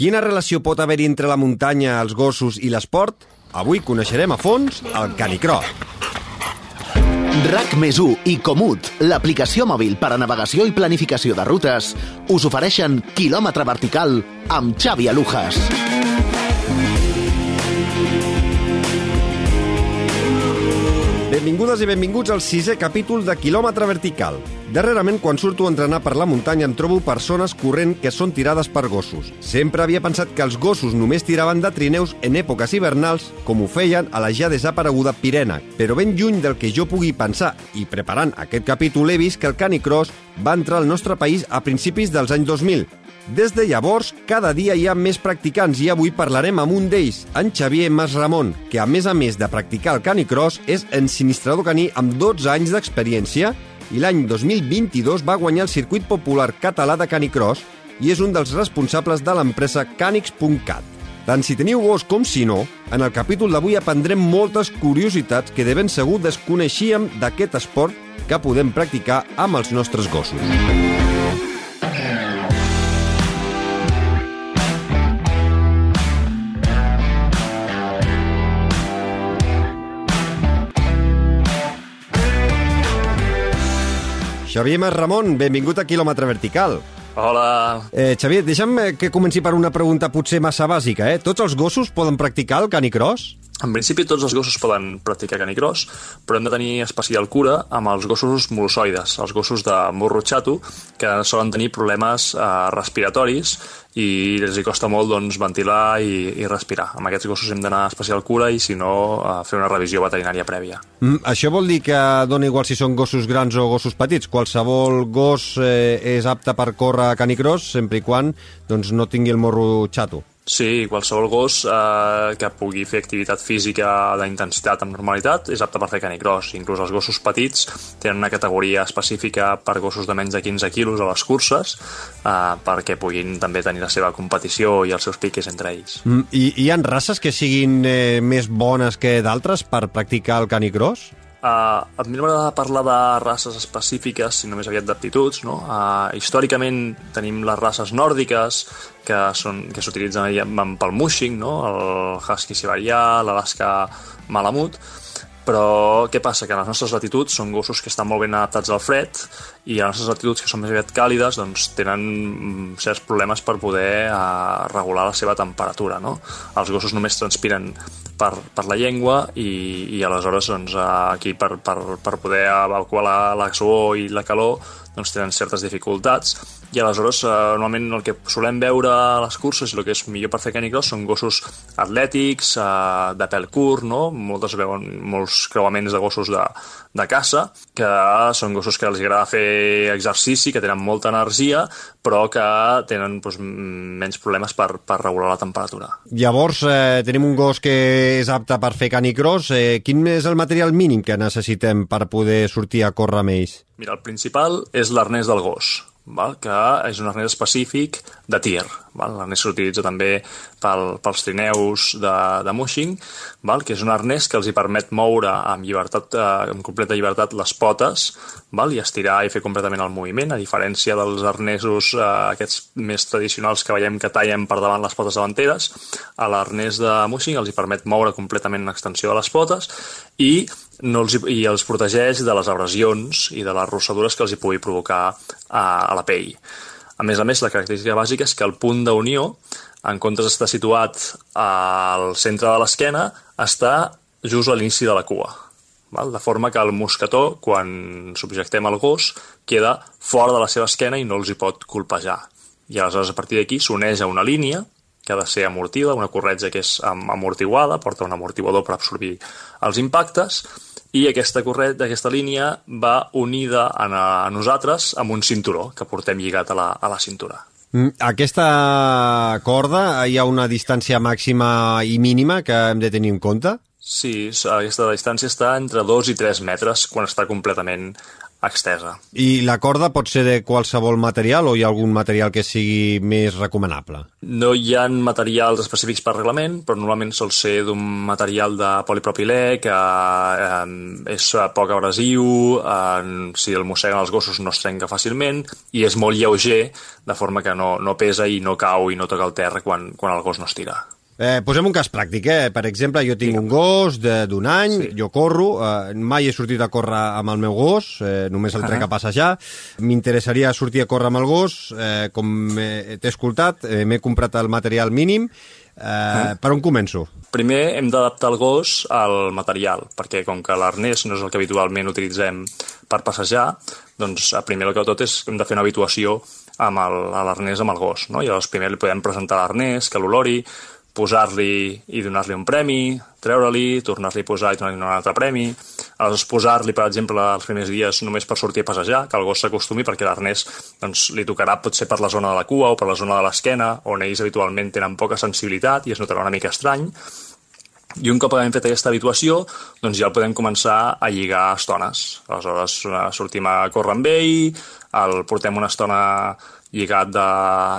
Quina relació pot haver-hi entre la muntanya, els gossos i l'esport? Avui coneixerem a fons el canicross. RAC més 1 i Comut, l'aplicació mòbil per a navegació i planificació de rutes, us ofereixen quilòmetre vertical amb Xavi Alujas. Benvingudes i benvinguts al sisè capítol de Quilòmetre Vertical. Darrerament, quan surto a entrenar per la muntanya, em trobo persones corrent que són tirades per gossos. Sempre havia pensat que els gossos només tiraven de trineus en èpoques hivernals, com ho feien a la ja desapareguda Pirena. Però ben lluny del que jo pugui pensar, i preparant aquest capítol he vist que el canicross va entrar al nostre país a principis dels anys 2000, des de llavors, cada dia hi ha més practicants i avui parlarem amb un d'ells, en Xavier Mas Ramon, que a més a més de practicar el canicross és ensinistrador caní amb 12 anys d'experiència i l'any 2022 va guanyar el circuit popular català de canicross i és un dels responsables de l'empresa Canix.cat. Tant si teniu gos com si no, en el capítol d'avui aprendrem moltes curiositats que de ben segur desconeixíem d'aquest esport que podem practicar amb els nostres gossos. Xavier Mas Ramon, benvingut a Quilòmetre Vertical. Hola. Eh, Xavier, deixa'm eh, que comenci per una pregunta potser massa bàsica. Eh? Tots els gossos poden practicar el canicross? En principi tots els gossos poden practicar canicross, però hem de tenir especial cura amb els gossos molossoides, els gossos de morro xato, que solen tenir problemes eh, respiratoris i els hi costa molt doncs, ventilar i, i respirar. Amb aquests gossos hem d'anar a especial cura i, si no, a fer una revisió veterinària prèvia. Mm, això vol dir que dona igual si són gossos grans o gossos petits. Qualsevol gos eh, és apte per córrer canicross sempre i quan doncs, no tingui el morro xato. Sí, qualsevol gos eh, que pugui fer activitat física d'intensitat amb normalitat és apte per fer canicross. Inclús els gossos petits tenen una categoria específica per gossos de menys de 15 quilos a les curses eh, perquè puguin també tenir la seva competició i els seus piques entre ells. Mm, I hi ha races que siguin eh, més bones que d'altres per practicar el canicross? Uh, a mi m'agrada parlar de races específiques, sinó més aviat d'aptituds. No? Uh, històricament tenim les races nòrdiques que són que s'utilitzen pel mushing, no? el husky siberià, l'Alaska malamut, però què passa? Que les nostres latituds són gossos que estan molt ben adaptats al fred i les nostres latituds, que són més aviat càlides, doncs tenen mm, certs problemes per poder uh, regular la seva temperatura. No? Els gossos només transpiren per, per la llengua i, i aleshores doncs, aquí per, per, per poder evacuar la, la suor i la calor doncs, tenen certes dificultats i aleshores eh, normalment el que solem veure a les curses i el que és millor per fer canicross són gossos atlètics, eh, de pèl curt, no? Moltes veuen molts creuaments de gossos de, de caça, que són gossos que els agrada fer exercici, que tenen molta energia, però que tenen doncs, menys problemes per, per regular la temperatura. Llavors, eh, tenim un gos que és apte per fer canicross. Eh, quin és el material mínim que necessitem per poder sortir a córrer amb ells? Mira, el principal és l'arnès del gos val? que és un arnès específic de tir. L'arnès s'utilitza també pel, pels trineus de, de mushing, val? que és un arnès que els hi permet moure amb, llibertat, eh, amb completa llibertat les potes val? i estirar i fer completament el moviment, a diferència dels arnesos eh, aquests més tradicionals que veiem que tallen per davant les potes davanteres, a l'arnès de mushing els hi permet moure completament l'extensió de les potes i no els, i els protegeix de les abrasions i de les rossadures que els hi pugui provocar a, a la pell. A més a més, la característica bàsica és que el punt d'unió, en comptes d'estar situat al centre de l'esquena, està just a l'inici de la cua. Val? De forma que el mosquetó, quan subjectem el gos, queda fora de la seva esquena i no els hi pot colpejar. I aleshores, a partir d'aquí, s'uneix a una línia que ha de ser amortida, una corretja que és amortiguada, porta un amortiguador per absorbir els impactes, i aquesta corret, aquesta línia va unida a, a nosaltres amb un cinturó que portem lligat a la, a la cintura. Mm, aquesta corda, hi ha una distància màxima i mínima que hem de tenir en compte? Sí, aquesta distància està entre 2 i 3 metres quan està completament extesa. I la corda pot ser de qualsevol material o hi ha algun material que sigui més recomanable? No hi ha materials específics per reglament, però normalment sol ser d'un material de polipropilè que eh, és poc abrasiu, eh, si el mosseguen els gossos no es trenca fàcilment i és molt lleuger, de forma que no, no pesa i no cau i no toca el terra quan, quan el gos no es tira. Eh, posem un cas pràctic, eh? Per exemple, jo tinc un gos d'un any, sí. jo corro, eh, mai he sortit a córrer amb el meu gos, eh, només el trec -huh. a passejar. M'interessaria sortir a córrer amb el gos, eh, com t'he escoltat, eh, m'he comprat el material mínim. Eh, -huh. Per on començo? Primer hem d'adaptar el gos al material, perquè com que l'arnès no és el que habitualment utilitzem per passejar, doncs primer el que tot és hem de fer una habituació amb l'arnès amb el gos, no? Llavors primer li podem presentar l'arnès, que l'olori, posar-li i donar-li un premi, treure-li, tornar-li a posar i donar-li un altre premi, aleshores posar-li, per exemple, els primers dies només per sortir a passejar, que el gos s'acostumi perquè l'arnès doncs, li tocarà potser per la zona de la cua o per la zona de l'esquena, on ells habitualment tenen poca sensibilitat i es notarà una mica estrany, i un cop hem fet aquesta habituació, doncs ja el podem començar a lligar estones. Aleshores sortim a córrer amb ell, el portem una estona lligat, de,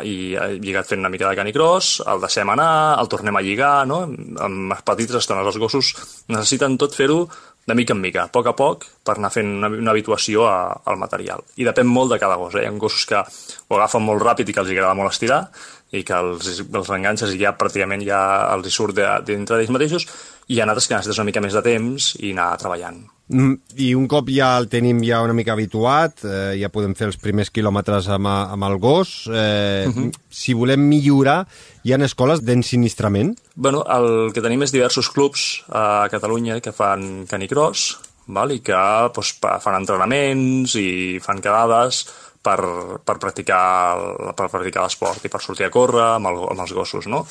i, eh, lligat fent una mica de canicross, el deixem anar, el tornem a lligar, no? amb petites estones. Els gossos necessiten tot fer-ho de mica en mica, a poc a poc, per anar fent una, una habituació a, al material. I depèn molt de cada gos. Eh? Hi ha gossos que ho agafen molt ràpid i que els agrada molt estirar, i que els, els enganxes i ja pràcticament ja els hi surt de, d'ells mateixos, i hi ha altres que necessites una mica més de temps i anar treballant. Mm, I un cop ja el tenim ja una mica habituat, eh, ja podem fer els primers quilòmetres amb, amb el gos, eh, uh mhm. -huh. si volem millorar, hi ha escoles d'ensinistrament? Bueno, el que tenim és diversos clubs a Catalunya que fan canicross, val? i que doncs, fan entrenaments i fan quedades per, per practicar per practicar l'esport i per sortir a córrer amb, el, amb els gossos, no?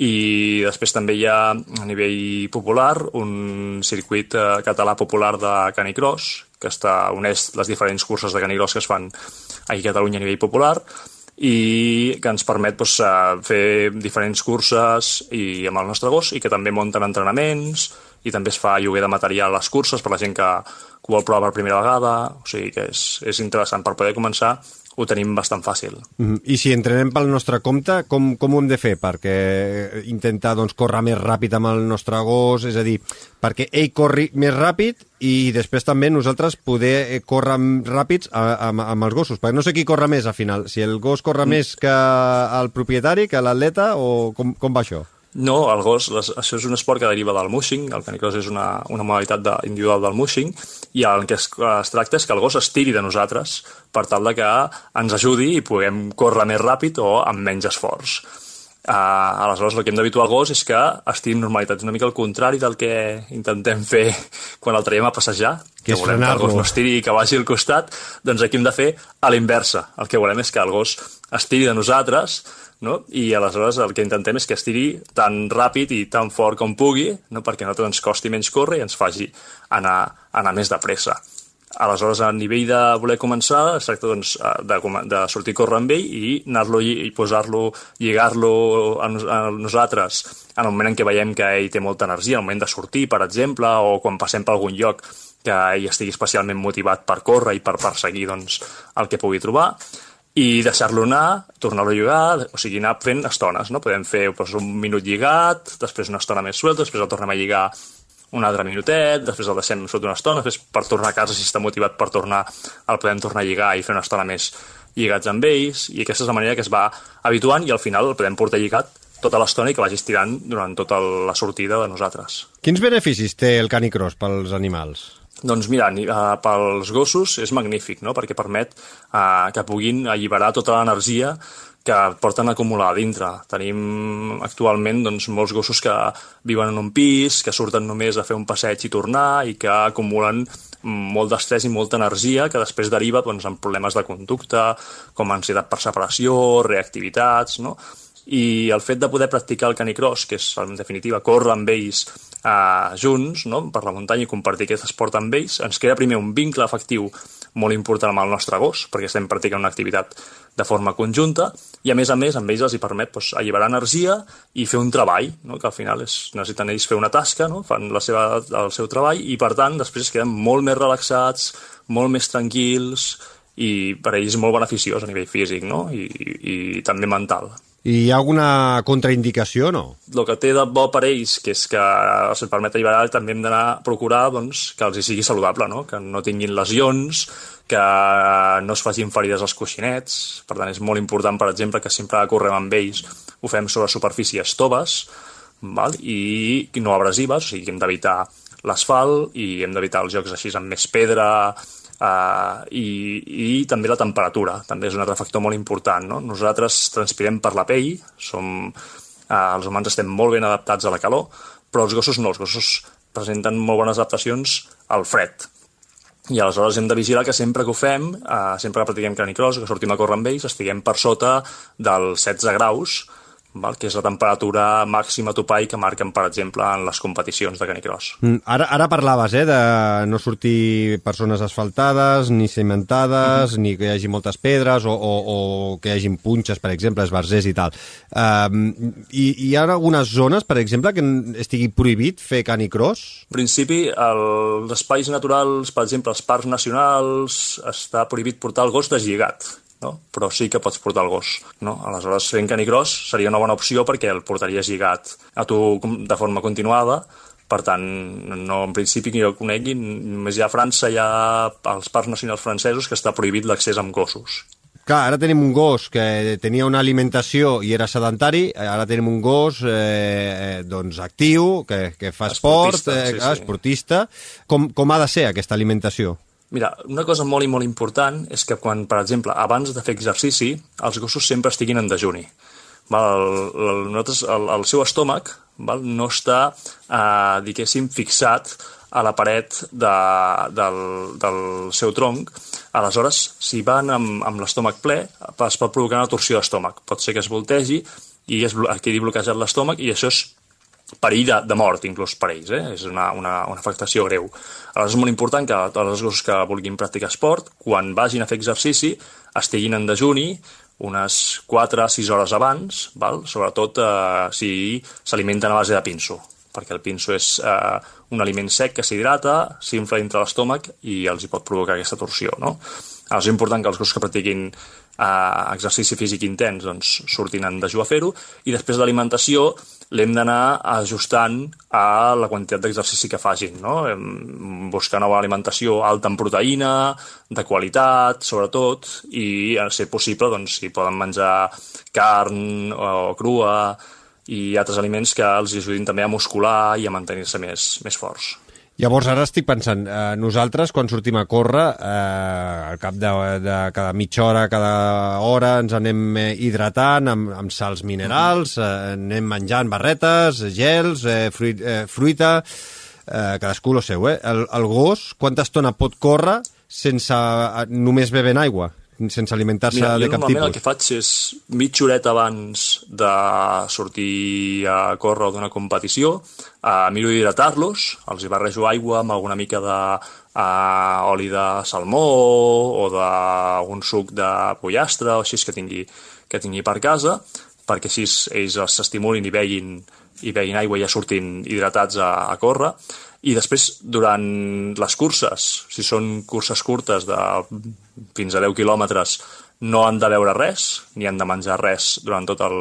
I després també hi ha a nivell popular un circuit eh, català popular de canicross que està, uneix les diferents curses de canicross que es fan aquí a Catalunya a nivell popular i que ens permet doncs, eh, fer diferents curses i amb el nostre gos i que també munten entrenaments i també es fa lloguer de material a les curses per la gent que, que ho vol provar per primera vegada. O sigui que és, és interessant per poder començar ho tenim bastant fàcil. Mm -hmm. I si entrenem pel nostre compte, com, com ho hem de fer? Perquè intentar doncs, córrer més ràpid amb el nostre gos, és a dir, perquè ell corri més ràpid i després també nosaltres poder eh, córrer ràpids amb, amb els gossos, perquè no sé qui corre més al final, si el gos corre mm. més que el propietari, que l'atleta, o com, com va això? No, el gos, les, això és un esport que deriva del mushing, el canicross és una, una modalitat de, individual del mushing, i el que es, es tracta és que el gos es tiri de nosaltres per tal de que ens ajudi i puguem córrer més ràpid o amb menys esforç. Uh, aleshores, el que hem d'habituar al gos és que estigui en normalitat, una mica el contrari del que intentem fer quan el traiem a passejar, que, que volem que el gos no estiri i que vagi al costat, doncs aquí hem de fer a l'inversa. El que volem és que el gos estiri de nosaltres, no? i aleshores el que intentem és que estiri tan ràpid i tan fort com pugui, no? perquè a nosaltres ens costi menys córrer i ens faci anar, anar més de pressa. Aleshores, a nivell de voler començar, es tracta doncs, de, de sortir a córrer amb ell i anar-lo i posar-lo, lligar-lo a, a nosaltres en el moment en què veiem que ell té molta energia, en el moment de sortir, per exemple, o quan passem per algun lloc que ell estigui especialment motivat per córrer i per perseguir doncs, el que pugui trobar i deixar-lo anar, tornar-lo a lligar, o sigui, anar fent estones, no? Podem fer doncs, un minut lligat, després una estona més suelta, després el tornem a lligar un altre minutet, després el deixem sota una estona, després per tornar a casa, si està motivat per tornar, el podem tornar a lligar i fer una estona més lligats amb ells, i aquesta és la manera que es va habituant i al final el podem portar lligat tota l'estona i que vagi estirant durant tota la sortida de nosaltres. Quins beneficis té el canicross pels animals? Doncs mira, uh, pels gossos és magnífic, no? perquè permet uh, que puguin alliberar tota l'energia que porten a acumular a dintre. Tenim actualment doncs, molts gossos que viuen en un pis, que surten només a fer un passeig i tornar i que acumulen molt d'estrès i molta energia que després deriva doncs, en problemes de conducta, com ansietat per separació, reactivitats, no? I el fet de poder practicar el canicross, que és en definitiva córrer amb ells eh, junts no? per la muntanya i compartir aquest esport amb ells, ens crea primer un vincle efectiu molt important amb el nostre gos, perquè estem practicant una activitat de forma conjunta, i a més a més amb ells els hi permet doncs, alliberar energia i fer un treball, no? que al final és, necessiten ells fer una tasca, no? fan la seva, el seu treball, i per tant després es queden molt més relaxats, molt més tranquils i per ells molt beneficiós a nivell físic no? I, i, i també mental. I hi ha alguna contraindicació o no? El que té de bo per ells, que és que se'ls permet alliberar, també hem d'anar a procurar doncs, que els hi sigui saludable, no? que no tinguin lesions, que no es facin ferides als coixinets. Per tant, és molt important, per exemple, que sempre correm amb ells, ho fem sobre superfícies toves val? i no abrasives, o sigui que hem d'evitar l'asfalt i hem d'evitar els jocs així amb més pedra, Uh, i, i també la temperatura, també és un altre factor molt important. No? Nosaltres transpirem per la pell, som, uh, els humans estem molt ben adaptats a la calor, però els gossos no, els gossos presenten molt bones adaptacions al fred. I aleshores hem de vigilar que sempre que ho fem, uh, sempre que practiquem canicross, que sortim a córrer amb ells, estiguem per sota dels 16 graus, val? que és la temperatura màxima topall que marquen, per exemple, en les competicions de canicross. Mm, ara, ara parlaves eh, de no sortir persones asfaltades, ni cimentades, mm -hmm. ni que hi hagi moltes pedres, o, o, o que hi hagin punxes, per exemple, esbarzers i tal. Um, i, hi ha algunes zones, per exemple, que estigui prohibit fer canicross? En principi, els espais naturals, per exemple, els parcs nacionals, està prohibit portar el gos deslligat no? però sí que pots portar el gos. No? Aleshores, fent canicross seria una bona opció perquè el portaries lligat a tu de forma continuada, per tant, no, en principi que jo conegui, només hi ha a França, hi ha els parcs nacionals francesos que està prohibit l'accés amb gossos. Clar, ara tenim un gos que tenia una alimentació i era sedentari, ara tenim un gos eh, eh doncs actiu, que, que fa esport, esportista, eh, sí, sí. esportista. Com, com ha de ser aquesta alimentació? Mira, una cosa molt i molt important és que quan, per exemple, abans de fer exercici, els gossos sempre estiguin en dejuni. Val? El, el, nosaltres, el, el seu estómac val? no està, eh, diguéssim, fixat a la paret de, del, del seu tronc. Aleshores, si van amb, amb l'estómac ple, es pot provocar una torsió d'estómac. Pot ser que es voltegi i es quedi bloquejat l'estómac i això és perill de, de mort, inclús per ells, eh? és una, una, una afectació greu. Aleshores és molt important que tots els gossos que vulguin practicar esport, quan vagin a fer exercici, estiguin en dejuni unes 4 a 6 hores abans, val? sobretot eh, si s'alimenten a base de pinso, perquè el pinso és eh, un aliment sec que s'hidrata, s'infla dintre l'estómac i els hi pot provocar aquesta torsió. No? És important que els gossos que practiquin eh, exercici físic intens doncs, surtin en dejú a fer-ho i després de l'alimentació l'hem d'anar ajustant a la quantitat d'exercici que facin, no? buscar nova alimentació alta en proteïna, de qualitat, sobretot, i a ser possible, doncs, si poden menjar carn o crua i altres aliments que els ajudin també a muscular i a mantenir-se més, més forts. Llavors ara estic pensant, eh, nosaltres quan sortim a córrer, eh, al cap de, de cada mitja hora, cada hora, ens anem eh, hidratant amb, amb sals minerals, eh, anem menjant barretes, gels, eh, fruit, eh, fruita, eh, cadascú el seu, eh? El, el gos, quanta estona pot córrer sense eh, només bevent aigua? Sense alimentar-se de cap tipus? el que faig és mitja horeta abans de sortir a córrer o d'una competició, eh, miro d'hidratar-los, els hi barrejo aigua amb alguna mica de eh, oli de salmó o d'algun suc de pollastre o així que tingui, que tingui per casa, perquè així ells s'estimulin i veguin, i veguin aigua i ja surtin hidratats a, a córrer i després, durant les curses, si són curses curtes de fins a 10 quilòmetres, no han de veure res, ni han de menjar res durant, tot el,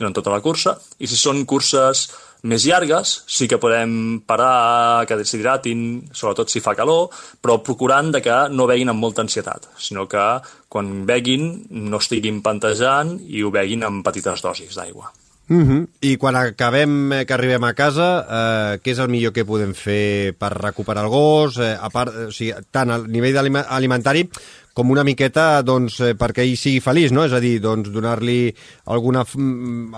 durant tota la cursa. I si són curses més llargues, sí que podem parar, que deshidratin, sobretot si fa calor, però procurant de que no veguin amb molta ansietat, sinó que quan veguin no estiguin pantejant i ho veguin amb petites dosis d'aigua. Mm -hmm. I quan acabem, eh, que arribem a casa, eh, què és el millor que podem fer per recuperar el gos? Eh, a part, o sigui, tant a nivell alimentari com una miqueta doncs, eh, perquè ell sigui feliç, no? És a dir, doncs, donar-li alguna, mm,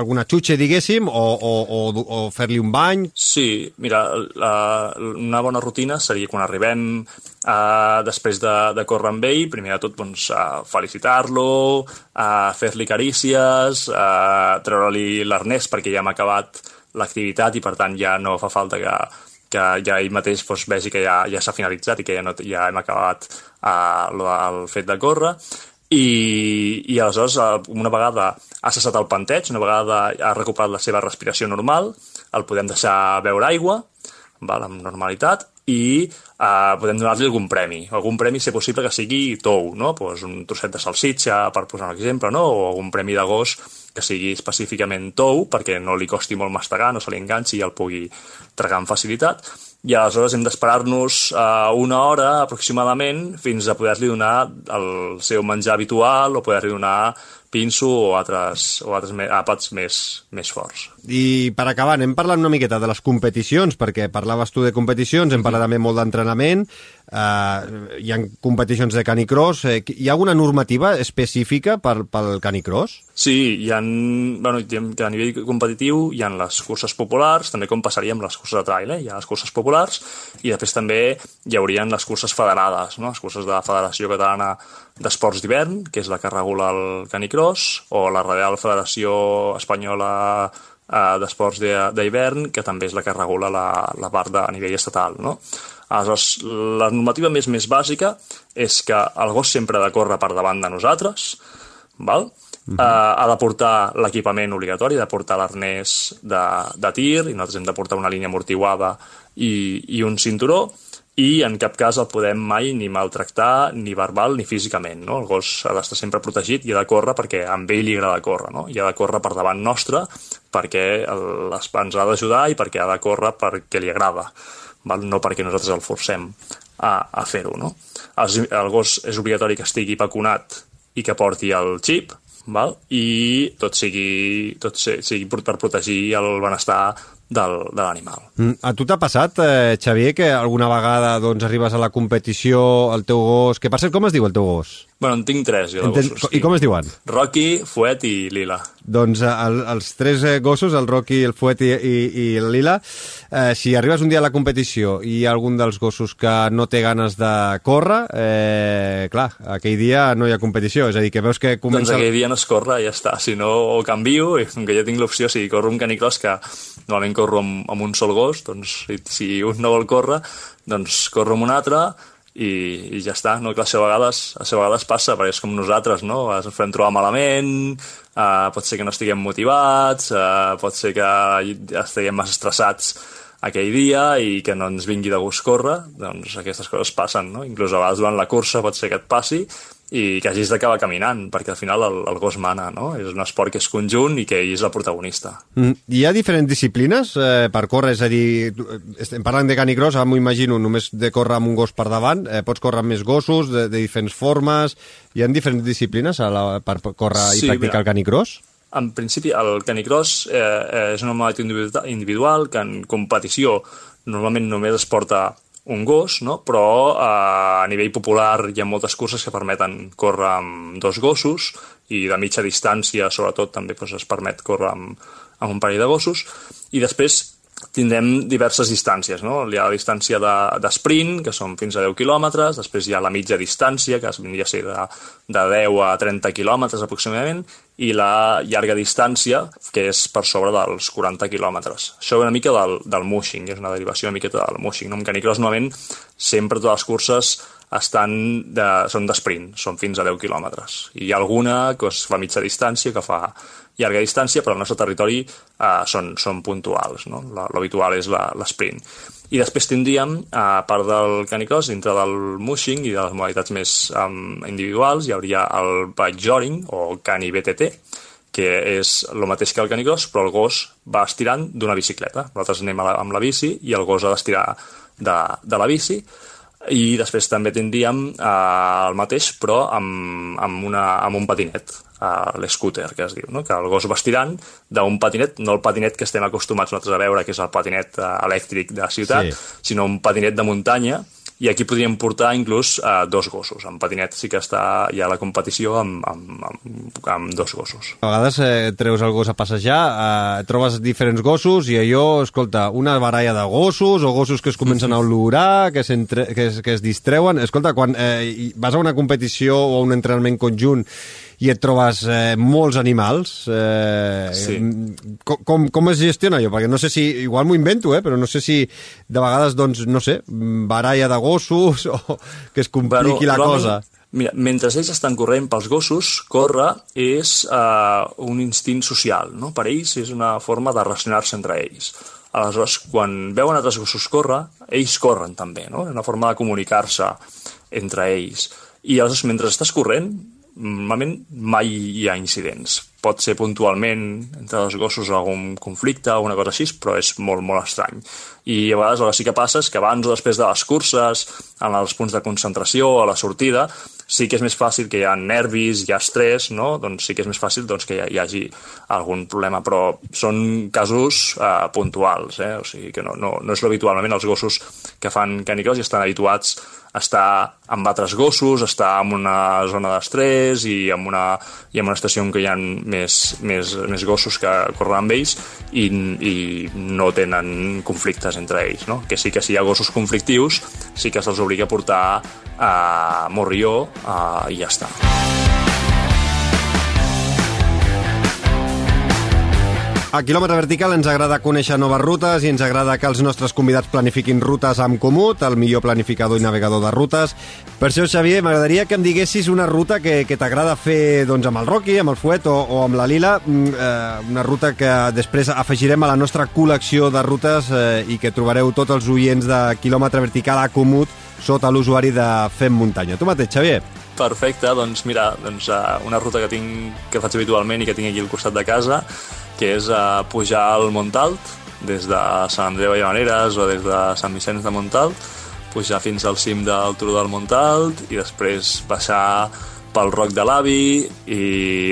alguna xutxa, diguéssim, o, o, o, o fer-li un bany. Sí, mira, la, una bona rutina seria quan arribem eh, després de, de córrer amb ell, primer de tot doncs, a felicitar-lo, a fer-li carícies, a treure-li l'arnès perquè ja hem acabat l'activitat i per tant ja no fa falta que, que ja ell mateix doncs, vegi que ja, ja s'ha finalitzat i que ja, no, ja hem acabat uh, el fet de córrer. I, i aleshores una vegada ha cessat el panteig, una vegada ha recuperat la seva respiració normal, el podem deixar beure aigua val, amb normalitat i eh, podem donar-li algun premi. Algun premi, si possible, que sigui tou, no? pues un trosset de salsitxa, per posar un exemple, no? o algun premi de gos que sigui específicament tou, perquè no li costi molt mastegar, no se li enganxi i el pugui tragar amb facilitat. I aleshores hem d'esperar-nos uh, una hora aproximadament fins a poder-li donar el seu menjar habitual o poder-li donar pinso o altres, o altres àpats més, més forts. I per acabar, anem parlant una miqueta de les competicions, perquè parlaves tu de competicions, hem parlat també molt d'entrenament, eh, hi ha competicions de canicross. Eh, hi ha alguna normativa específica per, pel canicross? Sí, hi ha, bueno, a nivell competitiu hi ha les curses populars, també com passaria amb les curses de trail, eh? hi ha les curses populars, i després també hi haurien les curses federades, no? les curses de la Federació Catalana d'Esports d'Hivern, que és la que regula el canicross, o la Real Federació Espanyola eh, d'Esports d'Hivern, que també és la que regula la, la part de, a nivell estatal. No? Aleshores, la normativa més més bàsica és que el gos sempre ha de córrer per davant de nosaltres, val? Uh -huh. uh, ha de portar l'equipament obligatori, ha de portar l'arnès de, de tir, i nosaltres hem de portar una línia amortiguada i, i un cinturó, i en cap cas el podem mai ni maltractar, ni verbal, ni físicament. No? El gos ha d'estar sempre protegit i ha de córrer perquè a ell li agrada córrer, no? i ha de córrer per davant nostre perquè el, ens ha d'ajudar i perquè ha de córrer perquè li agrada, val? no perquè nosaltres el forcem a, a fer-ho. No? El, el gos és obligatori que estigui vacunat i que porti el xip, val? i tot sigui, tot sigui per protegir el benestar del, de l'animal. Mm, a tu t'ha passat, eh, Xavier, que alguna vegada doncs, arribes a la competició, el teu gos... Que per cert, com es diu el teu gos? Bueno, en tinc tres, jo, de Enten... gossos. I com es diuen? Rocky, Fuet i Lila. Doncs eh, el, els tres eh, gossos, el Rocky, el Fuet i, i, i el Lila, eh, si arribes un dia a la competició i hi ha algun dels gossos que no té ganes de córrer, eh, clar, aquell dia no hi ha competició, és a dir, que veus que comença... Doncs aquell dia no es corre ja està, si no ho canvio, i com que jo tinc l'opció, si corro un canicross que normalment corro amb, amb un sol gos, doncs si, si un no vol córrer, doncs corro amb un altre, i, i ja està, no? que a vegades, a vegades passa, perquè és com nosaltres, no? Ens podem trobar malament, uh, pot ser que no estiguem motivats, uh, pot ser que estiguem massa estressats aquell dia i que no ens vingui de gust córrer, doncs aquestes coses passen, no? Inclús a vegades durant la cursa pot ser que et passi i que hagis d'acabar caminant, perquè al final el, el gos mana, no? És un esport que és conjunt i que ell és el protagonista. Mm, hi ha diferents disciplines eh, per córrer? És a dir, estem parlant de canicross, ara m'ho imagino, només de córrer amb un gos per davant, eh, pots córrer amb més gossos, de, de diferents formes... Hi ha diferents disciplines a la, per córrer sí, i practicar mira, el canicross? En principi, el canicross eh, eh, és una modalitat individual que en competició normalment només es porta un gos, no? però eh, a nivell popular hi ha moltes curses que permeten córrer amb dos gossos i de mitja distància, sobretot, també doncs, es permet córrer amb, amb un parell de gossos. I després tindrem diverses distàncies. No? Hi ha la distància de, de sprint, que són fins a 10 quilòmetres, després hi ha la mitja distància, que vindria a ser de, de 10 a 30 quilòmetres aproximadament, i la llarga distància, que és per sobre dels 40 quilòmetres. Això és una mica del, del mushing, és una derivació una miqueta del mushing. No? En canicross, normalment, sempre totes les curses estan de, són d'esprint, són fins a 10 quilòmetres. I hi ha alguna que es fa mitja distància, que fa llarga distància, però al nostre territori eh, són, són puntuals. No? L'habitual és l'esprint. I després tindríem, a part del canicross, dintre del mushing i de les modalitats més um, individuals, hi hauria el bike joring o cani BTT, que és el mateix que el canicross, però el gos va estirant d'una bicicleta. Nosaltres anem la, amb la bici i el gos ha d'estirar de, de la bici i després també tindríem eh, el mateix però amb, amb, una, amb un patinet uh, l'scooter que es diu, no? que el gos va estirant d'un patinet, no el patinet que estem acostumats nosaltres a veure que és el patinet uh, elèctric de ciutat, sí. sinó un patinet de muntanya i aquí podríem portar inclús uh, dos gossos. En patinet sí que està ja la competició amb, amb, amb, amb dos gossos. A vegades eh, treus el gos a passejar, eh, trobes diferents gossos i allò, escolta, una baralla de gossos o gossos que es comencen a olorar, que, que, es, que es distreuen. Escolta, quan eh, vas a una competició o a un entrenament conjunt i et trobes eh, molts animals. Eh, sí. com, com, com es gestiona allò? Perquè no sé si, igual m'ho invento, eh, però no sé si de vegades, doncs, no sé, baralla de gossos o que es compliqui però, la cosa. Mira, mentre ells estan corrent pels gossos, córrer és eh, un instint social, no? Per ells és una forma de relacionar-se entre ells. Aleshores, quan veuen altres gossos córrer, ells corren també, no? una forma de comunicar-se entre ells. I aleshores, mentre estàs corrent, normalment mai hi ha incidents. Pot ser puntualment entre els gossos algun conflicte o alguna cosa així, però és molt, molt estrany. I a vegades el que sí que passa és que abans o després de les curses, en els punts de concentració, a la sortida, sí que és més fàcil que hi ha nervis, hi ha estrès, no? doncs sí que és més fàcil doncs, que hi, hi hagi algun problema, però són casos eh, puntuals, eh? o sigui que no, no, no és l'habitual. Normalment els gossos que fan canicross i estan habituats estar amb altres gossos, estar en una zona d'estrès i en una, i en una estació en què hi ha més, més, més gossos que corren amb ells i, i no tenen conflictes entre ells. No? Que sí que si hi ha gossos conflictius, sí que se'ls obliga a portar a Morrió uh, i ja està. A quilòmetre vertical ens agrada conèixer noves rutes i ens agrada que els nostres convidats planifiquin rutes amb Comut, el millor planificador i navegador de rutes. Per això, Xavier, m'agradaria que em diguessis una ruta que, que t'agrada fer doncs, amb el Rocky, amb el Fuet o, o amb la Lila, mm, eh, una ruta que després afegirem a la nostra col·lecció de rutes eh, i que trobareu tots els oients de quilòmetre vertical a Comut sota l'usuari de Fem Muntanya. Tu mateix, Xavier. Perfecte, doncs mira, doncs, uh, una ruta que tinc que faig habitualment i que tinc aquí al costat de casa, que és uh, pujar al Montalt, des de Sant Andreu i Llavaneres o des de Sant Vicenç de Montalt, pujar fins al cim del Turó del Montalt i després baixar pel Roc de l'Avi i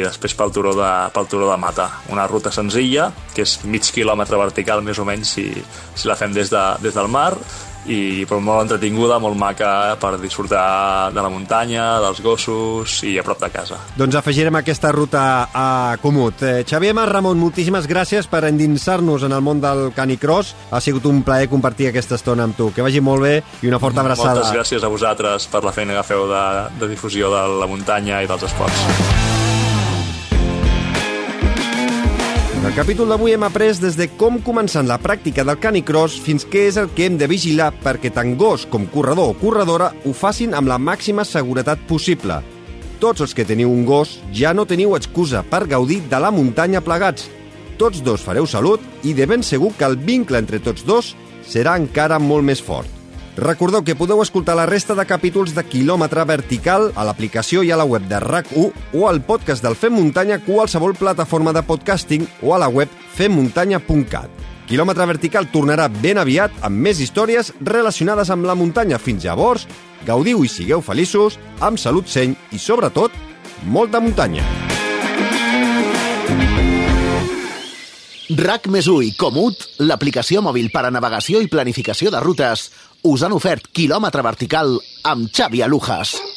després pel turó, de, pel turó de Mata. Una ruta senzilla, que és mig quilòmetre vertical més o menys si, si la fem des, de, des del mar, i però molt entretinguda, molt maca per disfrutar de la muntanya, dels gossos i a prop de casa. Doncs afegirem aquesta ruta a Comut. Eh, Xavier Mas Ramon, moltíssimes gràcies per endinsar-nos en el món del canicross. Ha sigut un plaer compartir aquesta estona amb tu. Que vagi molt bé i una forta abraçada. Moltes gràcies a vosaltres per la feina que feu de, de difusió de la muntanya i dels esports. Capítol d'avui hem après des de com començant la pràctica del canicross fins què és el que hem de vigilar perquè tant gos com corredor o corredora ho facin amb la màxima seguretat possible. Tots els que teniu un gos ja no teniu excusa per gaudir de la muntanya plegats. Tots dos fareu salut i de ben segur que el vincle entre tots dos serà encara molt més fort. Recordeu que podeu escoltar la resta de capítols de Kilòmetre Vertical a l'aplicació i a la web de RAC1 o al podcast del Fem Muntanya qualsevol plataforma de podcasting o a la web femmuntanya.cat. Kilòmetre Vertical tornarà ben aviat amb més històries relacionades amb la muntanya. Fins llavors, gaudiu i sigueu feliços, amb salut seny i, sobretot, molta muntanya. RAC més i Comut, l'aplicació mòbil per a navegació i planificació de rutes, us han ofert quilòmetre vertical amb Xavi Alujas.